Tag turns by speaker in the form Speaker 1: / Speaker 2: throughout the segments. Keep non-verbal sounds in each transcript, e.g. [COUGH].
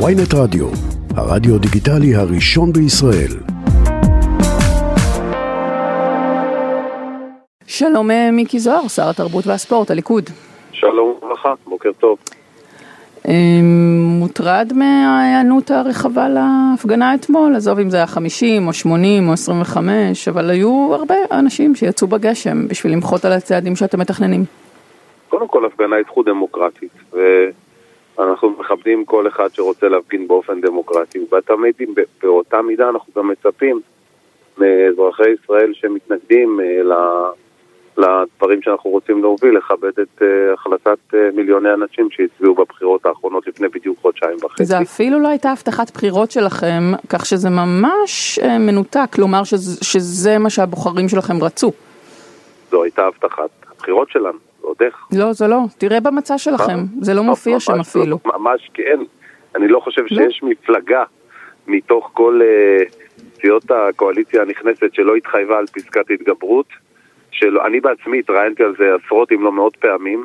Speaker 1: ויינט רדיו, הרדיו דיגיטלי הראשון בישראל.
Speaker 2: שלום אה, מיקי זוהר, שר התרבות והספורט, הליכוד.
Speaker 3: שלום וברכה, בוקר טוב.
Speaker 2: אה, מוטרד מההיענות הרחבה להפגנה אתמול, עזוב אם זה היה 50 או 80 או 25, אבל היו הרבה אנשים שיצאו בגשם בשביל למחות על הצעדים שאתם מתכננים.
Speaker 3: קודם כל, הפגנה היא זכות דמוקרטית, ואנחנו מכבדים כל אחד שרוצה להפגין באופן דמוקרטי, ותמיד באותה מידה אנחנו גם מצפים מאזרחי ישראל שמתנגדים אה, לדברים שאנחנו רוצים להוביל, לכבד את uh, החלטת uh, מיליוני אנשים שהצביעו בבחירות האחרונות לפני בדיוק חודשיים וחצי.
Speaker 2: זה אפילו לא הייתה הבטחת בחירות שלכם, כך שזה ממש מנותק, כלומר שזה, שזה מה שהבוחרים שלכם רצו.
Speaker 3: זו הייתה הבטחת הבחירות שלנו, ועוד איך.
Speaker 2: לא, זה לא, תראה במצע שלכם, זה לא מופיע שם אפילו.
Speaker 3: לא, ממש כן, אני לא חושב לא. שיש מפלגה מתוך כל uh, סיעות הקואליציה הנכנסת שלא התחייבה על פסקת התגברות. שלא, אני בעצמי התראיינתי על זה עשרות אם לא מאות פעמים,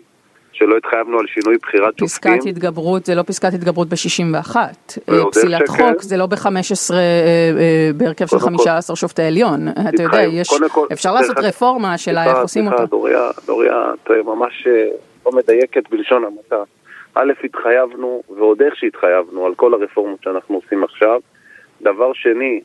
Speaker 3: שלא התחייבנו על שינוי בחירת
Speaker 2: שופטים. פסקת התגברות זה לא פסקת התגברות ב-61. פסילת חוק זה לא ב-15, אה, אה, בהרכב של 15 שופטי עליון. אתה יודע, יש, אפשר לעשות רפורמה, של איך עושים אותה.
Speaker 3: דוריה, דוריה, את ממש אה, לא מדייקת בלשון המעטה. א', התחייבנו, ועוד איך שהתחייבנו, על כל הרפורמות שאנחנו עושים עכשיו. דבר שני,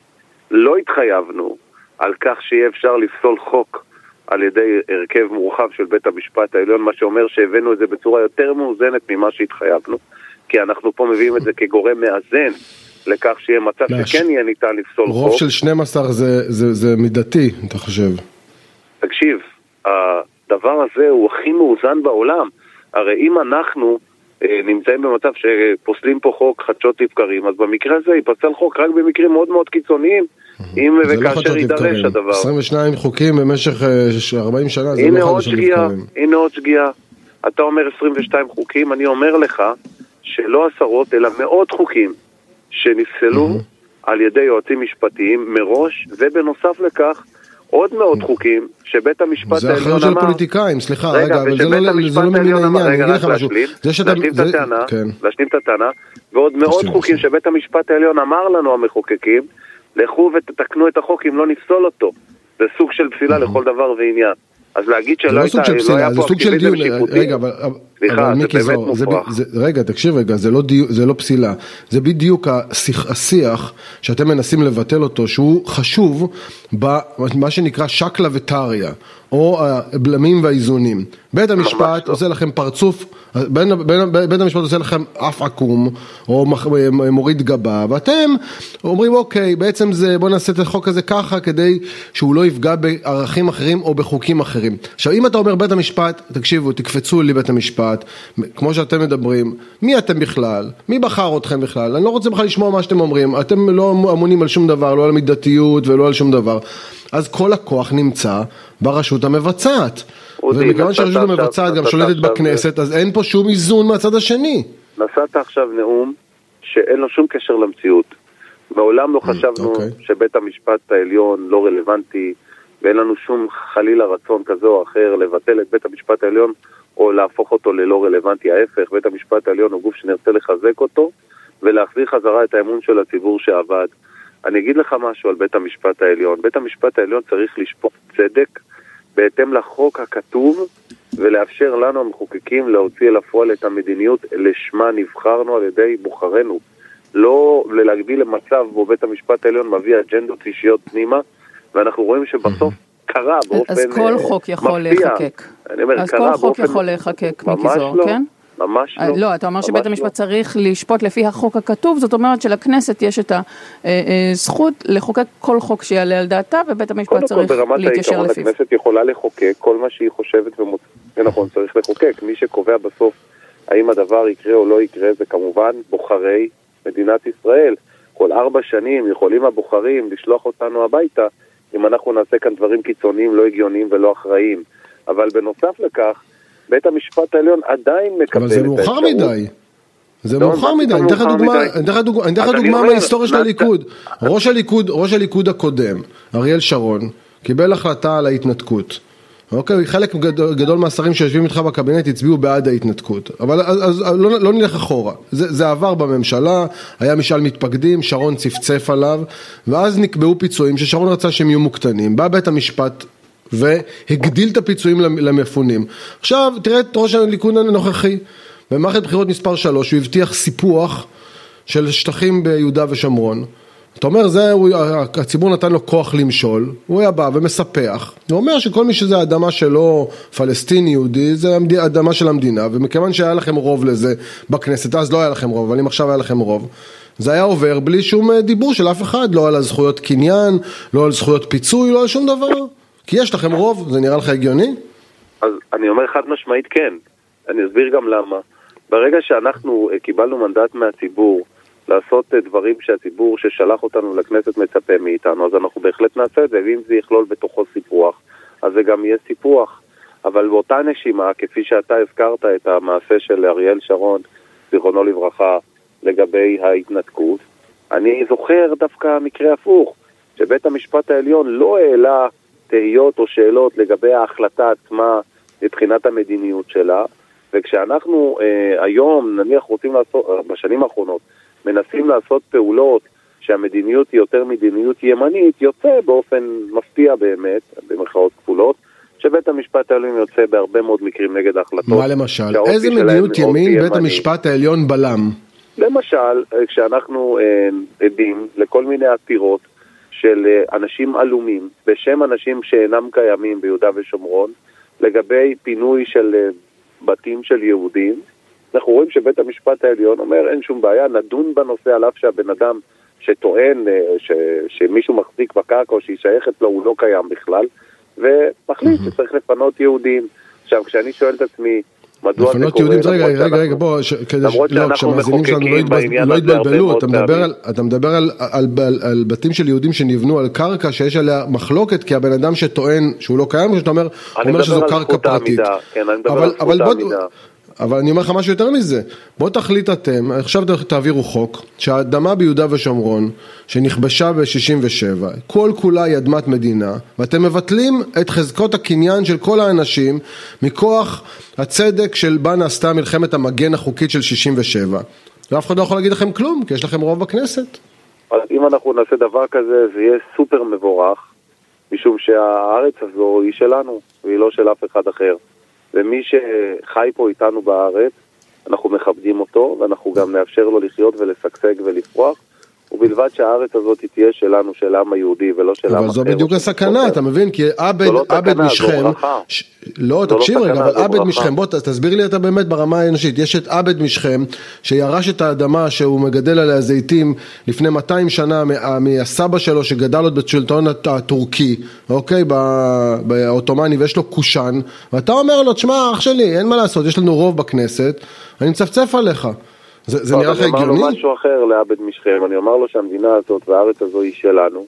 Speaker 3: לא התחייבנו על כך שיהיה אפשר לפסול חוק על ידי הרכב מורחב של בית המשפט העליון, מה שאומר שהבאנו את זה בצורה יותר מאוזנת ממה שהתחייבנו, כי אנחנו פה מביאים את זה כגורם מאזן לכך שיהיה מצב שכן יהיה ניתן לפסול
Speaker 4: רוב חוק. רוב של 12 זה, זה, זה מידתי, אתה חושב?
Speaker 3: תקשיב, הדבר הזה הוא הכי מאוזן בעולם. הרי אם אנחנו נמצאים במצב שפוסלים פה חוק חדשות לבקרים, אז במקרה הזה ייפסל חוק רק במקרים מאוד מאוד קיצוניים. אם
Speaker 4: לא
Speaker 3: וכאשר יידרש הדבר.
Speaker 4: 22 חוקים במשך 40 אה, שנה,
Speaker 3: זה לא חדשות לבקרים. הנה עוד שגיאה. אתה אומר 22 חוקים, אני אומר לך שלא עשרות אלא מאות חוקים שנפסלו על ידי יועצים משפטיים מראש, ובנוסף לכך עוד מאות חוקים שבית המשפט העליון אמר...
Speaker 4: זה אחריות של פוליטיקאים, סליחה, רגע, אבל זה לא, לא ממין העניין, אני אגיד לך משהו.
Speaker 3: כן. להשלים את הטענה, ועוד מאות חוקים שבית המשפט העליון אמר לנו המחוקקים, לכו ותתקנו את החוק אם לא נפסול אותו. זה סוג של פסילה לכל דבר ועניין. אז להגיד שלא
Speaker 4: לא הייתה, לא היה פה אקטיביזם שיפוטי, רגע, אבל, סליחה, אבל מיקי זוהר, זה, זה, רגע, תקשיב רגע, זה לא, דיו, זה לא פסילה, זה בדיוק השיח, השיח שאתם מנסים לבטל אותו, שהוא חשוב במה שנקרא שקלא וטריא, או הבלמים והאיזונים. בית המשפט לא. עושה לכם פרצוף בית המשפט עושה לכם אף עקום, או מוריד גבה, ואתם אומרים אוקיי, בעצם זה, בוא נעשה את החוק הזה ככה, כדי שהוא לא יפגע בערכים אחרים או בחוקים אחרים. עכשיו אם אתה אומר בית המשפט, תקשיבו, תקפצו לי בית המשפט, כמו שאתם מדברים, מי אתם בכלל? מי בחר אתכם בכלל? אני לא רוצה בכלל לשמוע מה שאתם אומרים, אתם לא אמונים על שום דבר, לא על מידתיות ולא על שום דבר. אז כל הכוח נמצא ברשות המבצעת. ומכיוון שהרשות המבצעת גם שולטת בכנסת, אז אין פה שום איזון מהצד השני.
Speaker 3: נשאת עכשיו נאום שאין לו שום קשר למציאות. מעולם לא mm, חשבנו אוקיי. שבית המשפט העליון לא רלוונטי, ואין לנו שום חלילה רצון כזה או אחר לבטל את בית המשפט העליון או להפוך אותו ללא רלוונטי. ההפך, בית המשפט העליון הוא גוף שנרצה לחזק אותו ולהחזיר חזרה את האמון של הציבור שעבד. אני אגיד לך משהו על בית המשפט העליון. בית המשפט העליון צריך לשפוט צדק בהתאם לחוק הכתוב ולאפשר לנו המחוקקים להוציא אל הפועל את המדיניות לשמה נבחרנו על ידי בוחרינו. לא להגביל למצב בו בית המשפט העליון מביא אג'נדות אישיות פנימה, ואנחנו רואים שבסוף קרה באופן מפתיע.
Speaker 2: אז כל חוק יכול להיחקק. אז כל חוק יכול להיחקק, מיקי זוהר,
Speaker 3: לא.
Speaker 2: כן?
Speaker 3: ממש לא.
Speaker 2: לא, אתה אומר שבית המשפט לא. צריך לשפוט לפי החוק הכתוב, זאת אומרת שלכנסת יש את הזכות אה, אה, לחוקק כל חוק שיעלה על דעתה, ובית המשפט צריך להתיישר לפיו. קודם כל, ברמת
Speaker 3: העיקרון הכנסת יכולה לחוקק כל מה שהיא חושבת ונכון צריך לחוקק. מי שקובע בסוף האם הדבר יקרה או לא יקרה זה כמובן בוחרי מדינת ישראל. כל ארבע שנים יכולים הבוחרים לשלוח אותנו הביתה אם אנחנו נעשה כאן דברים קיצוניים, לא הגיוניים ולא אחראיים. אבל בנוסף לכך, בית המשפט העליון עדיין מקבל את האפשרות.
Speaker 4: אבל זה מאוחר מדי. זה לא, מאוחר מדי, אני אתן לך דוגמה, אני אתן לך דוגמה מההיסטוריה של הליכוד. ראש הליכוד, ראש הליכוד הקודם, אריאל שרון, קיבל החלטה על ההתנתקות. אוקיי, חלק גדול, גדול מהשרים שיושבים איתך בקבינט הצביעו בעד ההתנתקות, אבל אז, אז לא, לא נלך אחורה, זה, זה עבר בממשלה, היה משאל מתפקדים, שרון צפצף עליו, ואז נקבעו פיצויים ששרון רצה שהם יהיו מוקטנים, בא בית המשפט והגדיל את הפיצויים למפונים. עכשיו תראה את ראש הליכוד הנוכחי, במערכת בחירות מספר 3 הוא הבטיח סיפוח של שטחים ביהודה ושומרון. אתה אומר, זה, הוא, הציבור נתן לו כוח למשול, הוא היה בא ומספח, הוא אומר שכל מי שזה אדמה שלו, פלסטיני יהודי, זה אדמה של המדינה, ומכיוון שהיה לכם רוב לזה בכנסת, אז לא היה לכם רוב, אבל אם עכשיו היה לכם רוב, זה היה עובר בלי שום אה, דיבור של אף אחד, לא על הזכויות קניין, לא על זכויות פיצוי, לא על שום דבר, כי יש לכם רוב, זה נראה לך הגיוני?
Speaker 3: אז אני אומר חד משמעית כן, אני אסביר גם למה. ברגע שאנחנו אה, קיבלנו מנדט מהציבור, לעשות אה, דברים שהציבור ששלח אותנו לכנסת מצפה מאיתנו, אז אנחנו בהחלט נעשה את זה, ואם זה יכלול בתוכו סיפוח, אז זה גם יהיה סיפוח. אבל באותה נשימה, כפי שאתה הזכרת את המעשה של אריאל שרון, זיכרונו לברכה, לגבי ההתנתקות, אני זוכר דווקא מקרה הפוך, שבית המשפט העליון לא העלה תהיות או שאלות לגבי ההחלטה עצמה מבחינת המדיניות שלה, וכשאנחנו אה, היום, נניח רוצים לעשות, בשנים האחרונות, מנסים לעשות פעולות שהמדיניות היא יותר מדיניות ימנית, יוצא באופן מפתיע באמת, במרכאות כפולות, שבית המשפט העליון יוצא בהרבה מאוד מקרים נגד ההחלטות.
Speaker 4: מה למשל? איזה מדיניות ימין בית המשפט העליון בלם?
Speaker 3: למשל, כשאנחנו אה, עדים לכל מיני עתירות של אה, אנשים עלומים, בשם אנשים שאינם קיימים ביהודה ושומרון, לגבי פינוי של אה, בתים של יהודים, אנחנו רואים שבית המשפט העליון אומר אין שום בעיה, נדון בנושא על אף שהבן אדם שטוען אה, ש, שמישהו מחזיק בקרקע או שהיא שייכת לו הוא לא קיים בכלל, ומחליט. שצריך לפנות יהודים. עכשיו, כשאני שואל את עצמי, מדוע
Speaker 4: זה קורה? לפנות יהודים, רגע, רגע, רגע, בוא, כדי לא, שהמאזינים שלנו לא, לא יתבלבלו, אתה מדבר, על, אתה מדבר על, על, על, על בתים של יהודים שנבנו על קרקע שיש עליה מחלוקת, כי הבן אדם שטוען שהוא לא קיים, שאתה אומר, אומר שזו קרקע פרטית.
Speaker 3: כן, אני מדבר על זכות העמידה.
Speaker 4: אבל אני אומר לך משהו יותר מזה, בוא תחליט אתם, עכשיו תעבירו חוק, שהאדמה ביהודה ושומרון, שנכבשה ב-67, כל כולה היא אדמת מדינה, ואתם מבטלים את חזקות הקניין של כל האנשים מכוח הצדק של בה נעשתה מלחמת המגן החוקית של 67. ואף אחד לא יכול להגיד לכם כלום, כי יש לכם רוב בכנסת.
Speaker 3: אז אם אנחנו נעשה דבר כזה, זה יהיה סופר מבורך, משום שהארץ הזו היא שלנו, והיא לא של אף אחד אחר. ומי שחי פה איתנו בארץ, אנחנו מכבדים אותו, ואנחנו גם נאפשר לו לחיות ולשגשג ולפרוח. ובלבד שהארץ הזאת תהיה שלנו, של העם היהודי, ולא של עם אחר.
Speaker 4: אבל זו בדיוק הסכנה, אתה מבין? כי עבד,
Speaker 3: לא
Speaker 4: עבד משכם, לא, לא, תקשיב רגע, אבל עבד משכם, בוא תסביר לי אתה באמת ברמה האנושית, יש את עבד משכם, שירש את האדמה שהוא מגדל עליה זיתים לפני 200 שנה מהסבא שלו שגדל עוד בשלטון הטורקי, אוקיי, בעות'מאני, ויש לו קושאן, ואתה אומר לו, תשמע אח שלי, אין מה לעשות, יש לנו רוב בכנסת, אני מצפצף עליך. זה, זה נראה לך הגיוני?
Speaker 3: אני אומר לו משהו אחר לעבד משכם, אני אומר לו שהמדינה הזאת והארץ הזו היא שלנו,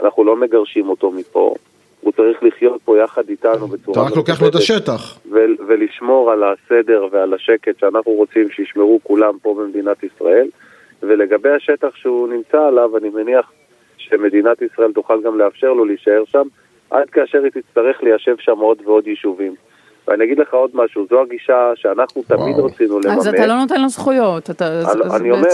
Speaker 3: אנחנו לא מגרשים אותו מפה, הוא צריך לחיות פה יחד איתנו בצורה...
Speaker 4: אתה רק לוקח לו את השטח.
Speaker 3: ו- ולשמור על הסדר ועל השקט שאנחנו רוצים שישמרו כולם פה במדינת ישראל, ולגבי השטח שהוא נמצא עליו, אני מניח שמדינת ישראל תוכל גם לאפשר לו להישאר שם, עד כאשר היא תצטרך ליישב שם עוד ועוד יישובים. ואני אגיד לך עוד משהו, זו הגישה שאנחנו תמיד רצינו לממש.
Speaker 2: אז אתה לא נותן לו זכויות. אתה,
Speaker 3: אני אומר,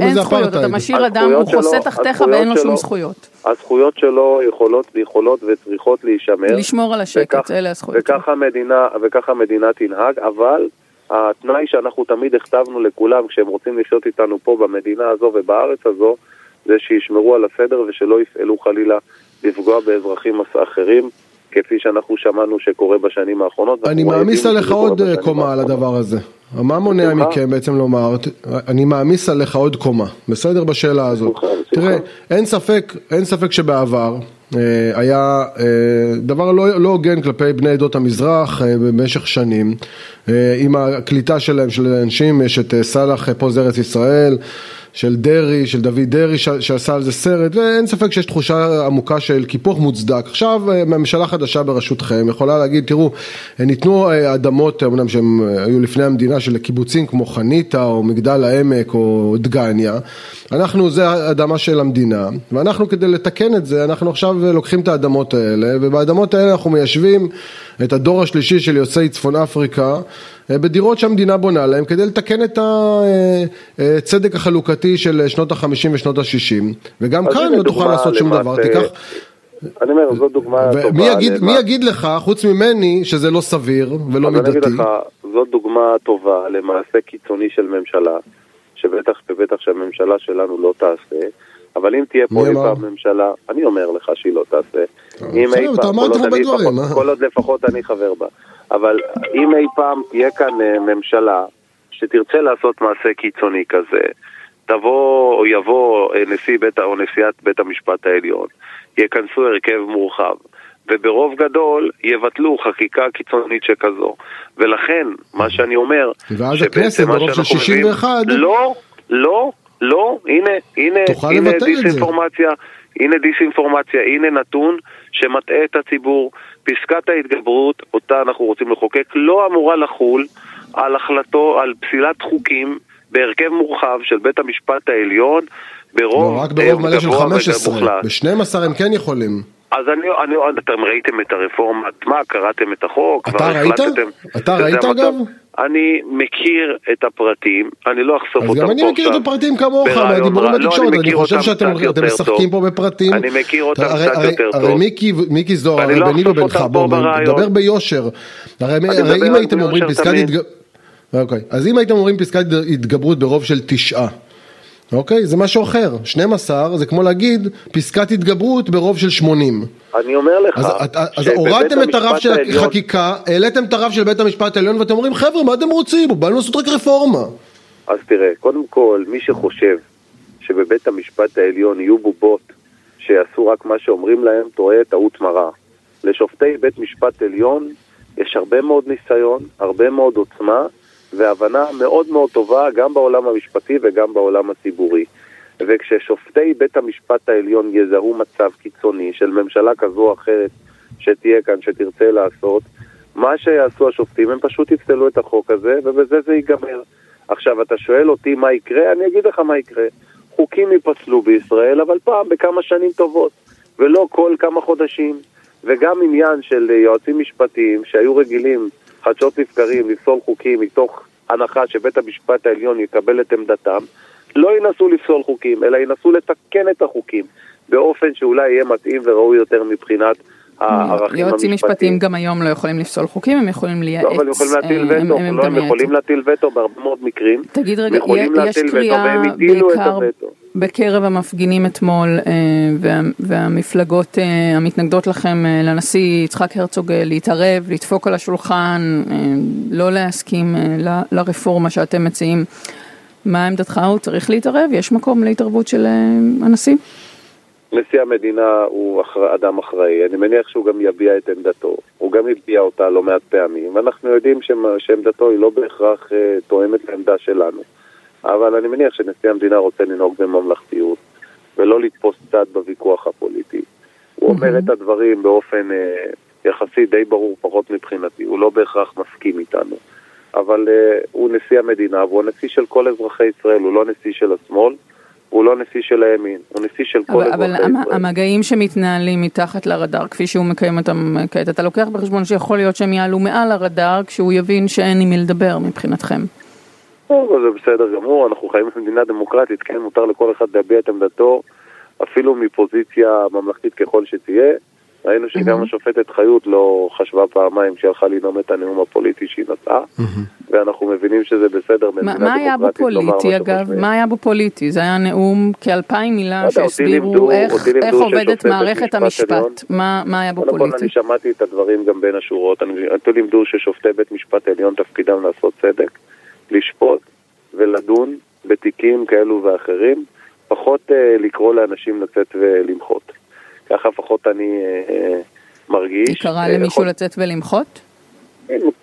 Speaker 2: אין זכויות, אתה משאיר אדם, הוא חוסה תחתיך ואין לו שום זכויות.
Speaker 3: הזכויות שלו יכולות, יכולות וצריכות להישמר.
Speaker 2: לשמור על השקט, אלה הזכויות.
Speaker 3: וככה המדינה, וככה המדינה תנהג, אבל התנאי שאנחנו תמיד הכתבנו לכולם כשהם רוצים לחיות איתנו פה במדינה הזו ובארץ הזו, זה שישמרו על הסדר ושלא יפעלו חלילה לפגוע באזרחים אחרים. כפי שאנחנו שמענו שקורה בשנים האחרונות.
Speaker 4: אני מעמיס עליך עוד קומה על הדבר הזה. מה מונע מכם בעצם לומר, אני מעמיס עליך עוד קומה, בסדר? בשאלה הזאת. תראה, אין ספק, אין ספק שבעבר אה, היה אה, דבר לא, לא הוגן כלפי בני עדות המזרח אה, במשך שנים, עם הקליטה שלהם, של אנשים, יש את סאלח פה זה ארץ ישראל, של דרעי, של דוד דרעי שעשה על זה סרט, ואין ספק שיש תחושה עמוקה של קיפוח מוצדק. עכשיו ממשלה חדשה בראשותכם יכולה להגיד, תראו, ניתנו אדמות, אמנם שהם היו לפני המדינה, של קיבוצים כמו חניתה או מגדל העמק או דגניה, אנחנו, זה אדמה של המדינה, ואנחנו כדי לתקן את זה, אנחנו עכשיו לוקחים את האדמות האלה, ובאדמות האלה אנחנו מיישבים את הדור השלישי של יוצאי צפון אפריקה אה, בדירות שהמדינה בונה להם כדי לתקן את הצדק אה, אה, החלוקתי של שנות החמישים ושנות השישים וגם כאן לא תוכל לעשות שום דבר, תיקח...
Speaker 3: אני אומר, זו דוגמה
Speaker 4: טובה. יגיד, מי יגיד לך, חוץ ממני, שזה לא סביר ולא מידתי? אני אגיד לך,
Speaker 3: זו דוגמה טובה למעשה קיצוני של ממשלה, שבטח ובטח שהממשלה שלנו לא תעשה, אבל אם תהיה פה אי פעם ממשלה, אני אומר לך שהיא לא תעשה.
Speaker 4: אם אי פעם,
Speaker 3: כל עוד לפחות אני חבר בה. אבל אם אי פעם תהיה כאן אה, ממשלה שתרצה לעשות מעשה קיצוני כזה, תבוא או יבוא אה, נשיא בית או נשיאת בית המשפט העליון, יכנסו הרכב מורחב, וברוב גדול יבטלו חקיקה קיצונית שכזו. ולכן, מה שאני אומר,
Speaker 4: ואז הכנסת ברוב של 61...
Speaker 3: לא, לא, לא, הנה, הנה, הנה דיסאינפורמציה, הנה דיסאינפורמציה, הנה נתון שמטעה את הציבור. פסקת ההתגברות, אותה אנחנו רוצים לחוקק, לא אמורה לחול על החלטו, על פסילת חוקים בהרכב מורחב של בית המשפט העליון ברוב
Speaker 4: לא, רק ברוב מלא של 15, ב-12 הם כן יכולים.
Speaker 3: אז אני, אני, אתם ראיתם את הרפורמה, מה, קראתם את החוק?
Speaker 4: אתה ראית? אתה ראית אגב?
Speaker 3: אני מכיר את הפרטים, אני לא אחשוף אותם פה
Speaker 4: עכשיו. אז גם אני מכיר את הפרטים כמוך, מהדיבורים לא, בתקשורת, אני חושב שאתם משחקים פה בפרטים.
Speaker 3: אני מכיר אותם קצת יותר טוב. הרי
Speaker 4: מיקי זוהר, הרי לא ביני ובינך, בוא נדבר ביושר. הרי אם הייתם אומרים פסקת התגברות, אוקיי, אז אם הייתם אומרים פסקת התגברות ברוב של תשעה, אוקיי? זה משהו אחר. 12 זה כמו להגיד פסקת התגברות ברוב של 80.
Speaker 3: אני אומר לך...
Speaker 4: אז, אז הורדתם את הרף של העליון... החקיקה, העליתם את הרף של בית המשפט העליון ואתם אומרים חבר'ה מה אתם רוצים? באנו לעשות רק רפורמה.
Speaker 3: אז תראה, קודם כל מי שחושב שבבית המשפט העליון יהיו בובות שיעשו רק מה שאומרים להם טועה טעות מרה. לשופטי בית משפט עליון יש הרבה מאוד ניסיון, הרבה מאוד עוצמה והבנה מאוד מאוד טובה גם בעולם המשפטי וגם בעולם הציבורי. וכששופטי בית המשפט העליון יזהו מצב קיצוני של ממשלה כזו או אחרת שתהיה כאן, שתרצה לעשות, מה שיעשו השופטים, הם פשוט יפסלו את החוק הזה, ובזה זה ייגמר. עכשיו, אתה שואל אותי מה יקרה? אני אגיד לך מה יקרה. חוקים ייפסלו בישראל, אבל פעם בכמה שנים טובות, ולא כל כמה חודשים. וגם עניין של יועצים משפטיים שהיו רגילים חדשות לבקרים לפסול חוקים מתוך הנחה שבית המשפט העליון יקבל את עמדתם, לא ינסו לפסול חוקים, אלא ינסו לתקן את החוקים באופן שאולי יהיה מתאים וראוי יותר מבחינת הערכים המשפטיים.
Speaker 2: יועצים משפטיים גם היום לא יכולים לפסול חוקים, הם יכולים לייעץ.
Speaker 3: לא, אבל הם יכולים להטיל וטו, הם, לא, הם יכולים להטיל וטו בהרבה מאוד מקרים.
Speaker 2: תגיד רגע, יש קריאה בעיקר בקרב המפגינים אתמול אה, וה, והמפלגות אה, המתנגדות לכם אה, לנשיא יצחק הרצוג להתערב, לדפוק על השולחן, לא להסכים לרפורמה שאתם מציעים. מה עמדתך? הוא צריך להתערב? יש מקום להתערבות של הנשיא?
Speaker 3: נשיא המדינה הוא אחר, אדם אחראי, אני מניח שהוא גם יביע את עמדתו, הוא גם יביע אותה לא מעט פעמים, ואנחנו יודעים שעמדתו היא לא בהכרח אה, תואמת לעמדה שלנו. אבל אני מניח שנשיא המדינה רוצה לנהוג בממלכתיות, ולא לתפוס צד בוויכוח הפוליטי. הוא אומר את הדברים באופן אה, יחסי די ברור, פחות מבחינתי, הוא לא בהכרח מסכים איתנו. אבל אה, הוא נשיא המדינה, והוא הנשיא של כל אזרחי ישראל, הוא לא נשיא של השמאל. הוא לא נשיא של הימין, הוא נשיא של כל אזרחי ישראל.
Speaker 2: אבל המגעים שמתנהלים מתחת לרדאר, כפי שהוא מקיים אותם כעת, אתה לוקח בחשבון שיכול להיות שהם יעלו מעל הרדאר כשהוא יבין שאין עם מי לדבר מבחינתכם.
Speaker 3: זה בסדר גמור, אנחנו חיים במדינה דמוקרטית, כן, מותר לכל אחד להביע את עמדתו, אפילו מפוזיציה ממלכתית ככל שתהיה. ראינו שגם השופטת חיות לא חשבה פעמיים כשהלכה לנאום את הנאום הפוליטי שהיא נשאה, ואנחנו מבינים שזה בסדר במדינה
Speaker 2: דמוקרטית. מה היה בו פוליטי אגב? מה היה בו פוליטי? זה היה נאום כאלפיים מילה לא שהסבירו איך עובדת מערכת המשפט. מה היה בו פוליטי?
Speaker 3: אני שמעתי את הדברים גם בין השורות. אותי לימדו ששופטי בית משפט עליון תפקידם לעשות צדק, לשפוט ולדון בתיקים כאלו ואחרים, פחות אה, לקרוא לאנשים לצאת ולמחות. ככה לפחות אני אה, אה, מרגיש. היא
Speaker 2: קראה למישהו יכול... לצאת ולמחות?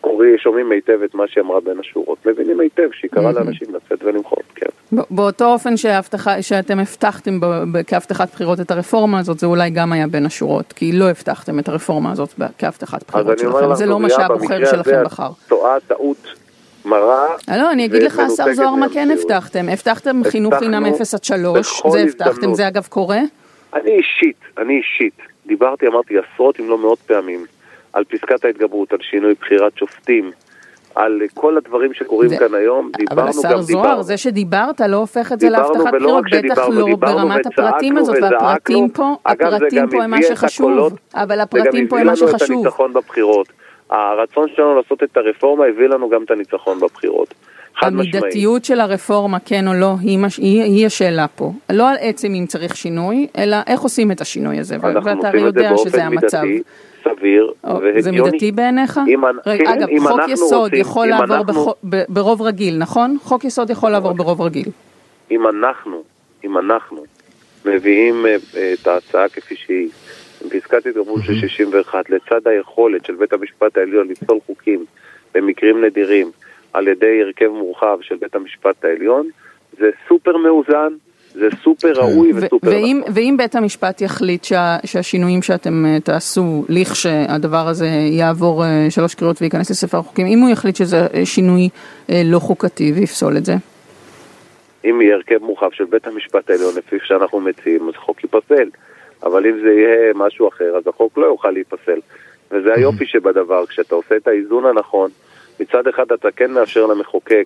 Speaker 3: קוראים, שומעים היטב את מה שהיא אמרה בין השורות, מבינים היטב שהיא קראה לאנשים לצאת ולמחות, כן.
Speaker 2: באותו אופן שהבטחה, שאתם הבטחתם כהבטחת בחירות את הרפורמה הזאת, זה אולי גם היה בין השורות, כי לא הבטחתם את הרפורמה הזאת כהבטחת בחירות שלכם, זה לא מה שהבוחר שלכם בחר.
Speaker 3: טועה טעות מרה.
Speaker 2: לא, אני אגיד לך, השר זוהר, מה כן הבטחתם? הבטחתם חינוך חינם 0 עד 3, זה הבטחתם, זה אגב קורה?
Speaker 3: אני אישית, אני אישית, דיברתי, אמרתי עשרות אם לא מאות פעמים, על פסקת ההתגברות, על שינוי בחירת שופטים, על כל הדברים שקורים זה... כאן היום, דיברנו
Speaker 2: גם דיברנו. אבל השר זוהר, זה שדיברת לא הופך את זה להבטחת בחירות, בטח לא ברמת הפרטים הזאת, והפרטים פה, הפרטים פה הם מה שחשוב, אבל הפרטים פה הם מה שחשוב. זה גם הביא לנו את
Speaker 3: הניצחון בבחירות. הרצון שלנו לעשות את הרפורמה הביא לנו גם את הניצחון בבחירות.
Speaker 2: המידתיות של הרפורמה, כן או לא, היא, מש... היא, היא השאלה פה. לא על עצם אם צריך שינוי, אלא איך עושים את השינוי הזה, ואתה הרי יודע שזה המצב. מידתי,
Speaker 3: סביר והגיוני.
Speaker 2: זה מידתי בעיניך? אם, רגע, כן, אגב, אם חוק יסוד רוצים, יכול לעבור אנחנו... בח... ברוב רגיל, נכון? חוק יסוד יכול לעבור ברוב רגיל.
Speaker 3: אם אנחנו, אם אנחנו מביאים אה, את ההצעה כפי שהיא, פסקת התגברות של 61, לצד היכולת של בית המשפט העליון לפסול חוקים במקרים נדירים על ידי הרכב מורחב של בית המשפט העליון, זה סופר מאוזן, זה סופר כן. ראוי וסופר
Speaker 2: ואם, נכון. ואם בית המשפט יחליט שה, שהשינויים שאתם uh, תעשו, לכשהדבר הזה יעבור uh, שלוש קריאות וייכנס לספר החוקים, אם הוא יחליט שזה uh, שינוי uh, לא חוקתי ויפסול את זה?
Speaker 3: אם יהיה הרכב מורחב של בית המשפט העליון לפי שאנחנו מציעים, אז החוק ייפסל. אבל אם זה יהיה משהו אחר, אז החוק לא יוכל להיפסל. וזה היופי שבדבר, כשאתה עושה את האיזון הנכון, מצד אחד אתה כן מאפשר למחוקק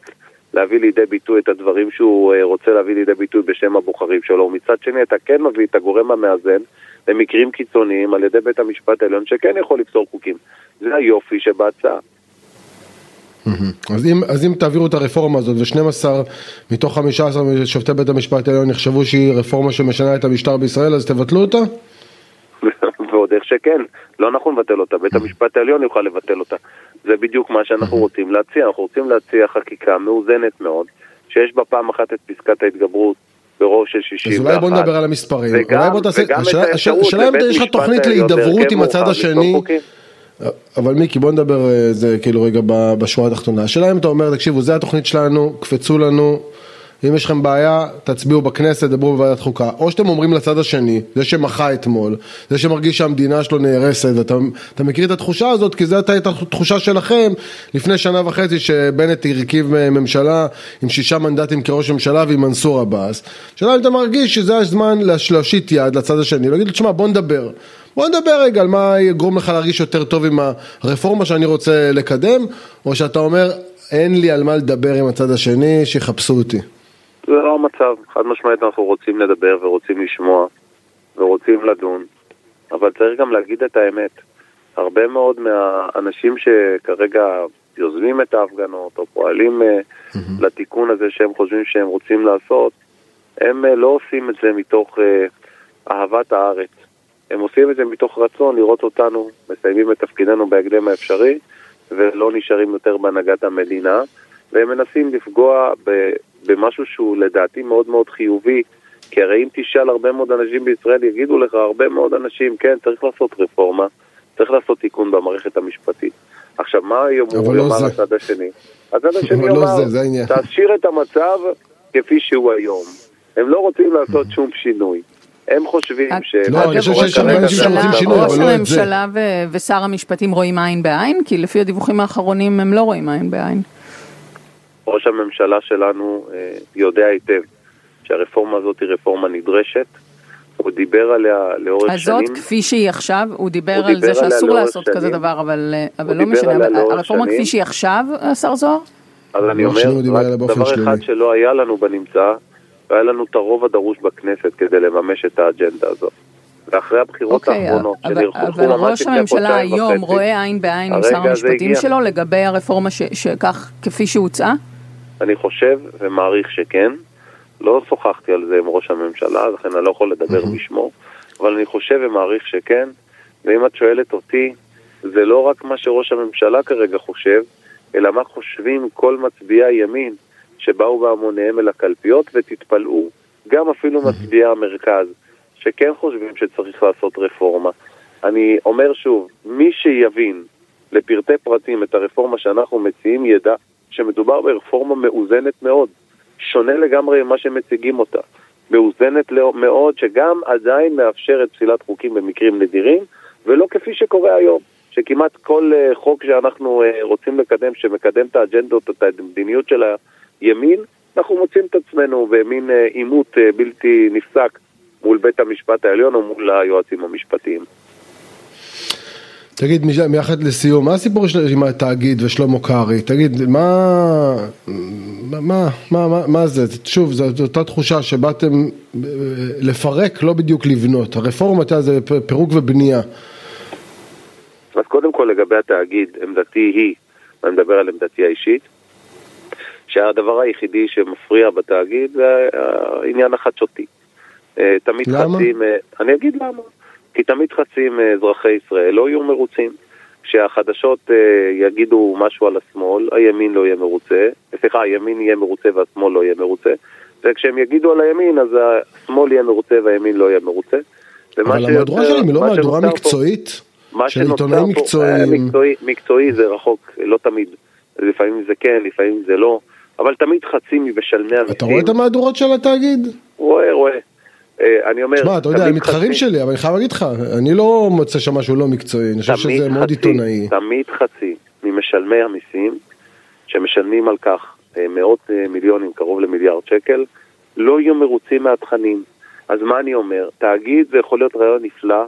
Speaker 3: להביא לידי ביטוי את הדברים שהוא אה, רוצה להביא לידי ביטוי בשם הבוחרים שלו, ומצד שני אתה כן מביא את הגורם המאזן למקרים קיצוניים על ידי בית המשפט העליון שכן יכול לפסול חוקים. זה היופי שבהצעה.
Speaker 4: אז אם, אז אם תעבירו את הרפורמה הזאת ו-12 מתוך 15 שופטי בית המשפט העליון יחשבו שהיא רפורמה שמשנה את המשטר בישראל אז תבטלו אותה? [LAUGHS]
Speaker 3: ועוד איך שכן, לא נכון לבטל אותה, בית המשפט העליון יוכל לבטל אותה. זה בדיוק מה שאנחנו רוצים להציע, אנחנו רוצים להציע חקיקה מאוזנת מאוד, שיש בה פעם אחת את פסקת ההתגברות ברוב של 61.
Speaker 4: אז אולי בוא נדבר על המספרים. וגם, אולי בוא תעשה, השאלה אם יש לך תוכנית להידברות עם הצד השני. אבל מיקי בוא נדבר אה, זה כאילו רגע בשורה התחתונה. השאלה אם אתה אומר תקשיבו זה התוכנית שלנו, קפצו לנו. אם יש לכם בעיה, תצביעו בכנסת, דברו בוועדת חוקה. או שאתם אומרים לצד השני, זה שמחה אתמול, זה שמרגיש שהמדינה שלו נהרסת, ואתה מכיר את התחושה הזאת, כי זו הייתה התחושה שלכם לפני שנה וחצי שבנט הרכיב ממשלה עם שישה מנדטים כראש ממשלה ועם מנסור עבאס. שאלה אם אתה מרגיש שזה הזמן להושיט יד לצד השני, ולהגיד, תשמע, בוא נדבר. בוא נדבר רגע על מה יגרום לך להרגיש יותר טוב עם הרפורמה שאני רוצה לקדם, או שאתה אומר, אין לי על מה לדבר עם הצד השני, שיחפשו אותי.
Speaker 3: זה לא המצב, חד משמעית אנחנו רוצים לדבר ורוצים לשמוע ורוצים לדון, אבל צריך גם להגיד את האמת. הרבה מאוד מהאנשים שכרגע יוזמים את ההפגנות או פועלים mm-hmm. לתיקון הזה שהם חושבים שהם רוצים לעשות, הם אה, לא עושים את זה מתוך uh, אהבת הארץ. הם עושים את זה מתוך רצון לראות אותנו מסיימים את תפקידנו בהקדם האפשרי ולא נשארים יותר בהנהגת המדינה, והם מנסים לפגוע במשהו שהוא לדעתי מאוד מאוד חיובי, כי הרי אם תשאל הרבה מאוד אנשים בישראל, יגידו לך הרבה מאוד אנשים, כן, צריך לעשות רפורמה, צריך לעשות תיקון במערכת המשפטית. עכשיו, מה יאמרו
Speaker 4: לא
Speaker 3: יאמר הצד השני? הצד [LAUGHS] השני לא יאמר, לא תשאיר את המצב כפי שהוא היום. הם לא רוצים לעשות שום שינוי. הם חושבים ש...
Speaker 4: לא, אני חושב שיש שם אנשים שרוצים שינוי,
Speaker 2: אבל לא את זה. ראש הממשלה ושר המשפטים רואים עין בעין? כי לפי הדיווחים האחרונים הם לא רואים עין בעין.
Speaker 3: ראש הממשלה שלנו אה, יודע היטב שהרפורמה הזאת היא רפורמה נדרשת. הוא דיבר עליה לאורך
Speaker 2: אז
Speaker 3: שנים.
Speaker 2: זאת כפי שהיא עכשיו, הוא דיבר הוא על דיבר זה שאסור לעשות שנים. כזה דבר, אבל, אה, אבל לא משנה, הרפורמה שנים. כפי שהיא עכשיו, השר זוהר?
Speaker 3: אז אני אומר, רק דבר שלילי. אחד שלא היה לנו בנמצא, והיה לנו את הרוב הדרוש בכנסת כדי לממש את האג'נדה הזאת. ואחרי הבחירות okay, אוקיי, האחרונות
Speaker 2: שנרחו ממש לפני חודשיים וחצי. אבל ראש הממשלה היום רואה עין בעין עם שר המשפטים שלו לגבי הרפורמה שכך כפי שהוצעה?
Speaker 3: אני חושב ומעריך שכן. לא שוחחתי על זה עם ראש הממשלה, לכן אני לא יכול לדבר בשמו, אבל אני חושב ומעריך שכן. ואם את שואלת אותי, זה לא רק מה שראש הממשלה כרגע חושב, אלא מה חושבים כל מצביעי הימין שבאו בהמוניהם אל הקלפיות, ותתפלאו, גם אפילו מצביעי המרכז, שכן חושבים שצריך לעשות רפורמה. אני אומר שוב, מי שיבין לפרטי פרטים את הרפורמה שאנחנו מציעים ידע שמדובר ברפורמה מאוזנת מאוד. שונה לגמרי ממה שמציגים אותה. מאוזנת מאוד, שגם עדיין מאפשרת פסילת חוקים במקרים נדירים, ולא כפי שקורה היום, שכמעט כל אה, חוק שאנחנו אה, רוצים לקדם, שמקדם את האג'נדות, את המדיניות של הימין, אנחנו מוצאים את עצמנו במין אה, עימות בלתי נפסק מול בית המשפט העליון או מול היועצים המשפטיים.
Speaker 4: תגיד, מיחד לסיום, מה הסיפור עם התאגיד ושלמה קרעי? תגיד, מה, מה, מה, מה, מה זה? שוב, זו אותה תחושה שבאתם אה, לפרק, לא בדיוק לבנות. הרפורמה, אתה זה פירוק ובנייה.
Speaker 3: אז קודם כל לגבי התאגיד, עמדתי היא, ואני מדבר על עמדתי האישית, שהדבר היחידי שמפריע בתאגיד זה העניין החדשותי. אה, תמיד
Speaker 4: למה?
Speaker 3: חצים, אה, אני אגיד למה. כי תמיד חצי מאזרחי ישראל לא יהיו מרוצים. כשהחדשות uh, יגידו משהו על השמאל, הימין לא יהיה מרוצה, סליחה, הימין יהיה מרוצה והשמאל לא יהיה מרוצה, וכשהם יגידו על הימין, אז השמאל יהיה מרוצה והימין לא יהיה מרוצה.
Speaker 4: אבל המהדורה שלהם היא לא מהדורה מקצועית? של עיתונאים מקצועיים?
Speaker 3: אה, מקצועי, מקצועי זה רחוק, לא תמיד. לפעמים זה כן, לפעמים זה לא, אבל תמיד חצי ממשלמי המיסים.
Speaker 4: אתה רואה את המהדורות של התאגיד?
Speaker 3: רואה, רואה. אה, אני אומר...
Speaker 4: תשמע, אתה יודע, הם מתחרים שלי, אבל אני חייב להגיד לך, אני לא מוצא שם משהו לא מקצועי, אני חושב שזה מאוד עיתונאי.
Speaker 3: תמיד חצי ממשלמי המיסים, שמשלמים על כך אה, מאות אה, מיליונים, קרוב למיליארד שקל, לא יהיו מרוצים מהתכנים. אז מה אני אומר? תאגיד זה יכול להיות רעיון נפלא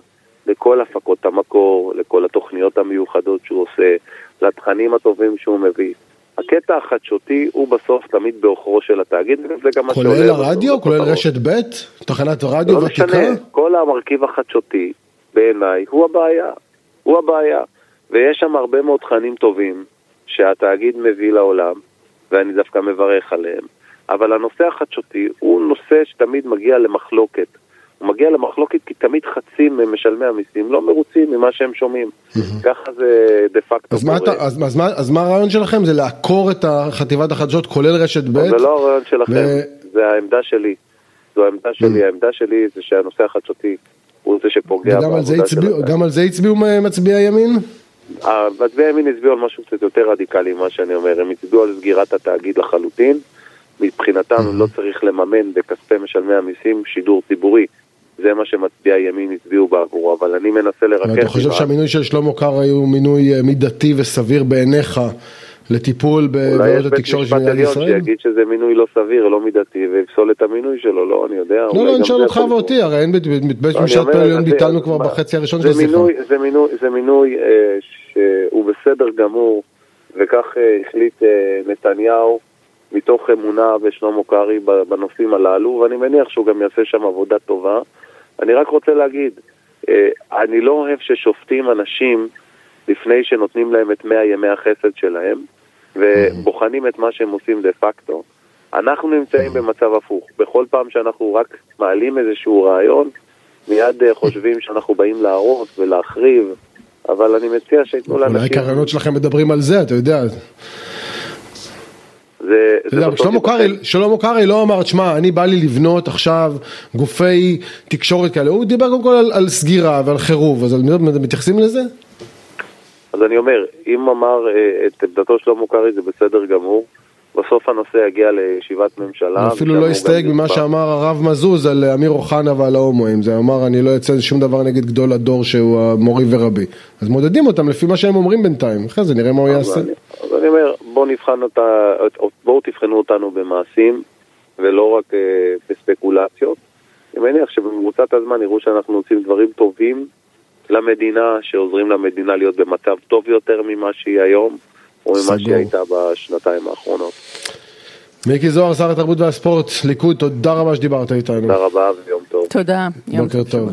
Speaker 3: לכל הפקות המקור, לכל התוכניות המיוחדות שהוא עושה, לתכנים הטובים שהוא מביא. הקטע החדשותי הוא בסוף תמיד בעוכרו של התאגיד, וזה גם מה
Speaker 4: שעולה... כולל הרדיו? כולל רשת ב'? תחנת רדיו
Speaker 3: לא ותיקה? לא משנה, כל המרכיב החדשותי בעיניי הוא הבעיה. הוא הבעיה. ויש שם הרבה מאוד תכנים טובים שהתאגיד מביא לעולם, ואני דווקא מברך עליהם. אבל הנושא החדשותי הוא נושא שתמיד מגיע למחלוקת. הוא מגיע למחלוקת כי תמיד חצי ממשלמי המיסים לא מרוצים ממה שהם שומעים. ככה זה דה פקטו
Speaker 4: קורה. אז מה הרעיון שלכם? זה לעקור את חטיבת החדשות כולל רשת ב'?
Speaker 3: זה לא הרעיון שלכם, זה העמדה שלי. זו העמדה שלי, העמדה שלי זה שהנושא החדשותי הוא זה שפוגע בעבודה
Speaker 4: שלכם. גם על זה הצביעו מצביעי ימין?
Speaker 3: מצביעי ימין הצביעו על משהו קצת יותר רדיקלי ממה שאני אומר, הם הצביעו על סגירת התאגיד לחלוטין. מבחינתם לא צריך לממן בכספי משלמי המיסים שידור ציבורי. זה מה שמצביעי הימין הצביעו בעבורו, אבל אני מנסה לרכז...
Speaker 4: אתה חושב שהמינוי של שלמה קרעי הוא מינוי אה, מידתי וסביר בעיניך לטיפול בבעיות התקשורת
Speaker 3: של מדינת ישראל? אולי יש בית משפט עליון שיגיד שזה מינוי לא סביר, לא מידתי, ויפסול את המינוי שלו, לא, אני יודע.
Speaker 4: לא, לא, אני שואל אותך ואותי, הרי אין בית לא, משפט עליון ביטלנו כבר בחצי הראשון של השיחה.
Speaker 3: זה מינוי אה, שהוא בסדר גמור, וכך אה, החליט נתניהו. מתוך אמונה בשלמה קרעי בנושאים הללו, ואני מניח שהוא גם יעשה שם עבודה טובה. אני רק רוצה להגיד, אה, אני לא אוהב ששופטים אנשים לפני שנותנים להם את מאה ימי החסד שלהם, ובוחנים את מה שהם עושים דה פקטו. אנחנו נמצאים במצב הפוך. בכל פעם שאנחנו רק מעלים איזשהו רעיון, מיד אה, חושבים שאנחנו באים להרוס ולהחריב, אבל אני מציע שייתנו לאנשים...
Speaker 4: אולי הרעיונות שלכם מדברים על זה, אתה יודע. שלמה קרעי, לא אמר, תשמע, אני בא לי לבנות עכשיו גופי תקשורת כאלה, הוא דיבר קודם כל על, על סגירה ועל חירוב, אז מתייחסים לזה?
Speaker 3: אז אני אומר, אם אמר אה, את עמדתו שלמה קרעי זה בסדר גמור, בסוף הנושא יגיע לישיבת ממשלה.
Speaker 4: אפילו לא הסתייג ממה שאמר הרב מזוז על אמיר אוחנה ועל ההומואים, זה אמר אני לא אצא שום דבר נגד גדול הדור שהוא המורי ורבי. אז מודדים אותם לפי מה שהם אומרים בינתיים, אחרי זה נראה מה הוא יעשה.
Speaker 3: אני, אז אני אומר, בואו נבחן אותה, בואו תבחנו אותנו במעשים ולא רק אה, בספקולציות. אני מניח שבמרוצת הזמן יראו שאנחנו עושים דברים טובים למדינה, שעוזרים למדינה להיות במצב טוב יותר ממה שהיא היום. או ממה שהיא הייתה בשנתיים האחרונות.
Speaker 4: מיקי זוהר, שר התרבות והספורט, ליכוד, תודה רבה שדיברת איתנו.
Speaker 3: תודה רבה ויום טוב.
Speaker 2: תודה,
Speaker 4: יום טוב.